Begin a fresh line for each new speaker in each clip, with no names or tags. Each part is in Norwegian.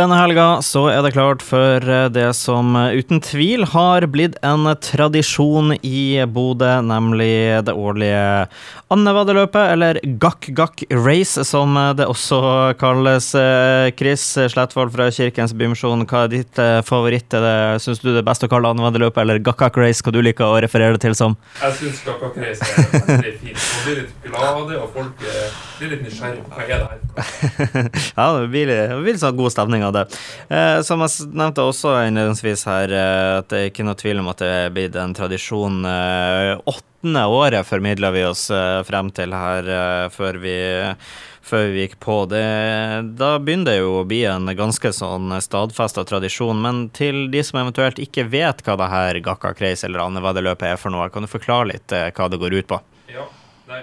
Denne helga så er det klart for eh, det som eh, uten tvil har blitt en tradisjon i Bodø, nemlig det årlige Annevadeløpet, eller Gakk-Gakk Race, som det også kalles. Eh, Chris Slettvold fra Kirkens Bymisjon, hva er ditt favoritt? Syns du det er best å kalle Annevadeløpet eller Gakk-Gakk Race? Hva du liker å referere det til som?
Jeg syns Gakk-Gakk Race er veldig fint. Man blir litt glade, og folk blir litt nysgjerrige hva er det her
Ja, det blir, det blir sånn god stemning av det. Eh, som jeg nevnte også innledningsvis her, eh, at det er ikke noe tvil om at det er blitt en tradisjon. Eh, åttende året formidla vi oss eh, frem til her før vi før vi gikk på. Det, da begynner det jo å bli en ganske sånn stadfesta tradisjon. Men til de som eventuelt ikke vet hva det her Gakka Kreis eller Annevadeløpet er for noe, kan du forklare litt hva det går ut på?
Ja, nei,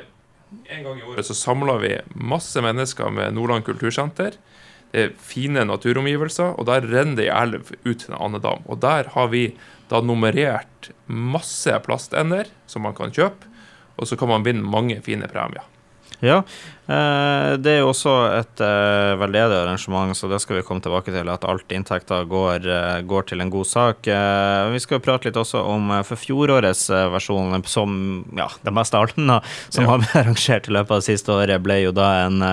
En gang i året så samler vi masse mennesker med Nordland kultursenter det er fine naturomgivelser, og der renner det ei elv ut til en andedam. Og der har vi da nummerert masse plastender som man kan kjøpe, og så kan man vinne mange fine premier.
Ja, Eh, det er jo også et uh, veldedig arrangement, så det skal vi komme tilbake til. At alt inntekter går, uh, går til en god sak. Vi skal prate litt også om for fjorårets versjon, som ja, det meste av Alna som ja. har blitt arrangert i løpet av det siste året, ble jo da en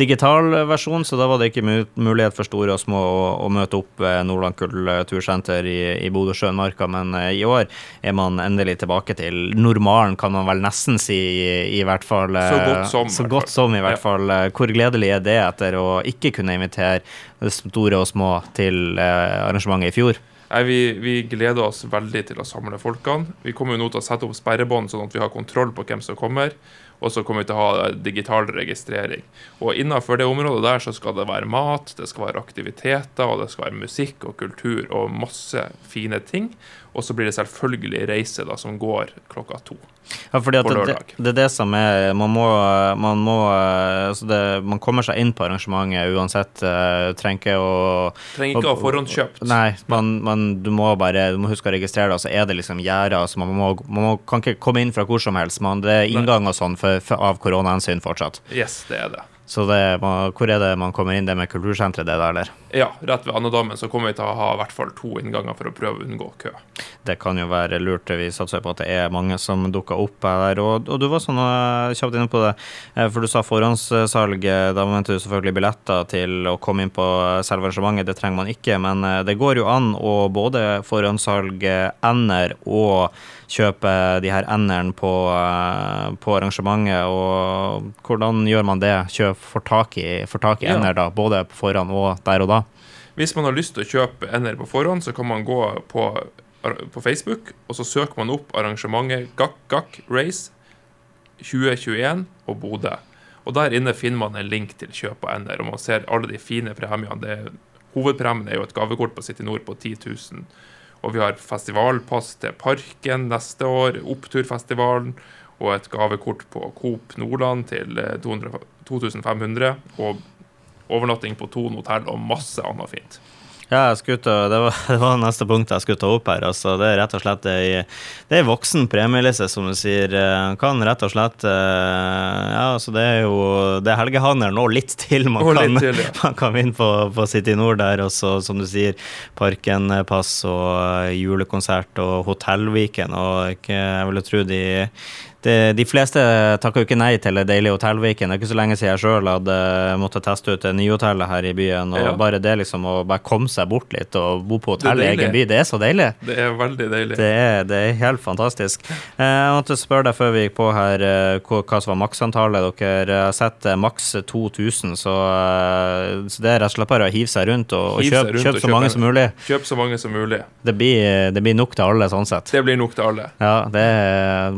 digital versjon. Så da var det ikke mulighet for store og små å, å møte opp ved Nordland Kultursenter i, i Bodø-Sjømarka. Men i år er man endelig tilbake til normalen, kan man vel nesten si, i, i hvert fall.
så godt som.
Så godt som i hvert fall. Eh, hvor gledelig er det etter å ikke kunne invitere store og små til eh, arrangementet i fjor?
Nei, vi, vi, gleder oss veldig til å samle folkene. Vi kommer jo nå til å sette opp sperrebånd, sånn at vi har kontroll på hvem som kommer. Og så kommer vi til å ha digital registrering. Og innenfor det området der så skal det være mat, det skal være aktiviteter, og det skal være musikk og kultur og masse fine ting. Og så blir det selvfølgelig reise da, som går klokka to.
Ja, fordi det, det, det, er det som er Man må, man, må altså det, man kommer seg inn på arrangementet uansett. Uh, trenger ikke å
Trenger ikke å ha forhåndskjøpt.
Nei, man, man, du må bare du må huske å registrere deg, så er det liksom gjerder. Altså man, må, man må, kan ikke komme inn fra hvor som helst. Man, det er inngang og sånn for, av koronahensyn fortsatt.
Yes, det er det.
Så det, hvor er det man kommer inn? Det med kultursenteret, det der, eller?
Ja, rett ved Andedammen så kommer vi til å ha i hvert fall to innganger for å prøve å unngå kø.
Det kan jo være lurt. Vi satser på at det er mange som dukker opp der. Og, og du var sånn eh, kjapt inne på det, eh, for du sa forhåndssalg. Da mente du selvfølgelig billetter til å komme inn på selve arrangementet. Det trenger man ikke, men eh, det går jo an å både forhåndssalg ender og kjøpe de her endene på, eh, på, arrangementet. Og hvordan gjør man det? Kjøp, får tak i, får tak i ja. ender, da, både på forhånd og der og da?
Hvis man har lyst til å kjøpe ender på forhånd, så kan man gå på, på Facebook, og så søker man opp arrangementet Gakk Gakk Race 2021 og Bodø. Og Der inne finner man en link til kjøp av ender, og man ser alle de fine premiene. hovedpremien er jo et gavekort på City Nord på 10 000 og vi har festivalpass til Parken neste år, Oppturfestivalen, og et gavekort på Coop Nordland til 200, eh, 2500. Og overnatting på Thon hotell og masse annet fint.
Ja, ta, det, var, det, var, neste punkt jeg skulle ta opp her. Altså, det er rett og slett ei, det er voksen premieliste, som du sier. Eh, kan rett og slett eh, Ja, altså det er jo det er helgehandelen og litt til man, kan, litt til, ja. man kan vinne på, på City Nord der. Og så, som du sier, Parkenpass og julekonsert og Hotellviken. Og jeg vil tro de det, de fleste takker jo ikke nei til det deilige hotellviken. Det er ikke så lenge siden jeg sjøl hadde måttet teste ut det nye hotellet her i byen. og ja. Bare det liksom å bare komme seg bort litt og bo på hotell i egen by, det er så deilig.
Det er veldig deilig.
Det er, det er helt fantastisk. Eh, jeg måtte spørre deg før vi gikk på her eh, hva som var maksantallet. Dere har sett eh, maks 2000, så, så, det er rett og slett bare å hive seg rundt og, og kjøpe kjøp så mange som mulig.
Kjøp så mange som mulig.
Det blir, det blir nok til alle, sånn sett.
Det blir nok til alle.
Ja, det,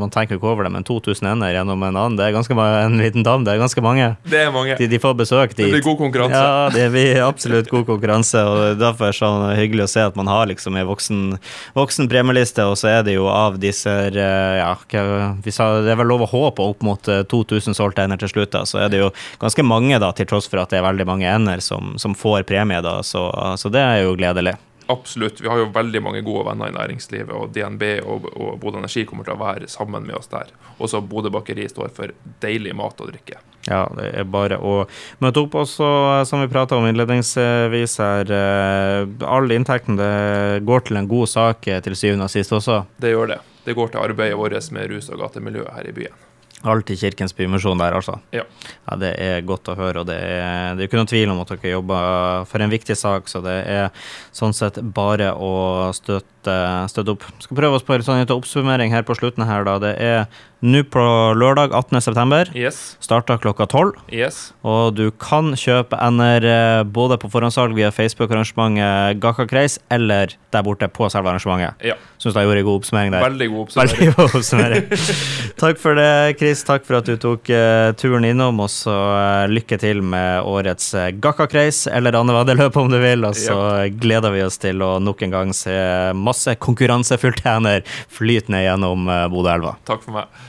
man tenker ikke over det men 2000 ender gjennom en annen. Det er ganske mange, en liten dam, det er ganske mange.
Det er mange.
De, de får besøk dit.
Det blir god konkurranse.
Ja, det blir absolutt god konkurranse. og Derfor er det sånn hyggelig å se at man har liksom en voksen, voksen premieliste, og så er det jo av disse eh, ja, vi sa, Det er vel lov å håpe opp mot 2000 eh, solgte ender til slutt, da, så er det jo ganske mange, da, til tross for at det er veldig mange ender som, som får premie, da, så, så det er jo gledelig.
Absolutt. Vi har jo veldig mange gode venner i næringslivet, og DNB og, og Bodø Energi kommer til å være sammen med oss der. Også Bodø bakeri står for deilig mat og drikke.
Ja, det er bare å møte opp. Også, som vi prata om innledningsvis her, eh, all inntekten det går til en god sak eh, til syvende og sist også.
Det gjør det. Det går til arbeidet vårt med rus- og gatemiljøet her i byen.
Alt i Kirkens Bymisjon der, altså.
Ja.
ja. Det er godt å høre, og det er, det er ikke noen tvil om at dere jobber for en viktig sak, så det er sånn sett bare å støtte, støtte opp. Skal prøve oss på en sånn oppsummering her på slutten her, da. Det er nå på lørdag 18.9.
Yes.
Starta klokka 12.
Yes.
Og du kan kjøpe NR eh, både på forhåndssalg via Facebook-arrangementet Gakka Kreis, eller der borte på selve arrangementet.
Ja.
Syns jeg gjorde en god oppsummering der.
Veldig god oppsummering.
Veldig god oppsummering. Takk for det, Chris. Takk for at du tok uh, turen innom. Og så uh, lykke til med årets uh, Gakka Kreis, eller andeveddeløp om du vil. Og så ja. gleder vi oss til å nok en gang se masse konkurransefullt konkurransefultener flyte ned gjennom uh, Bodøelva.
Takk for meg.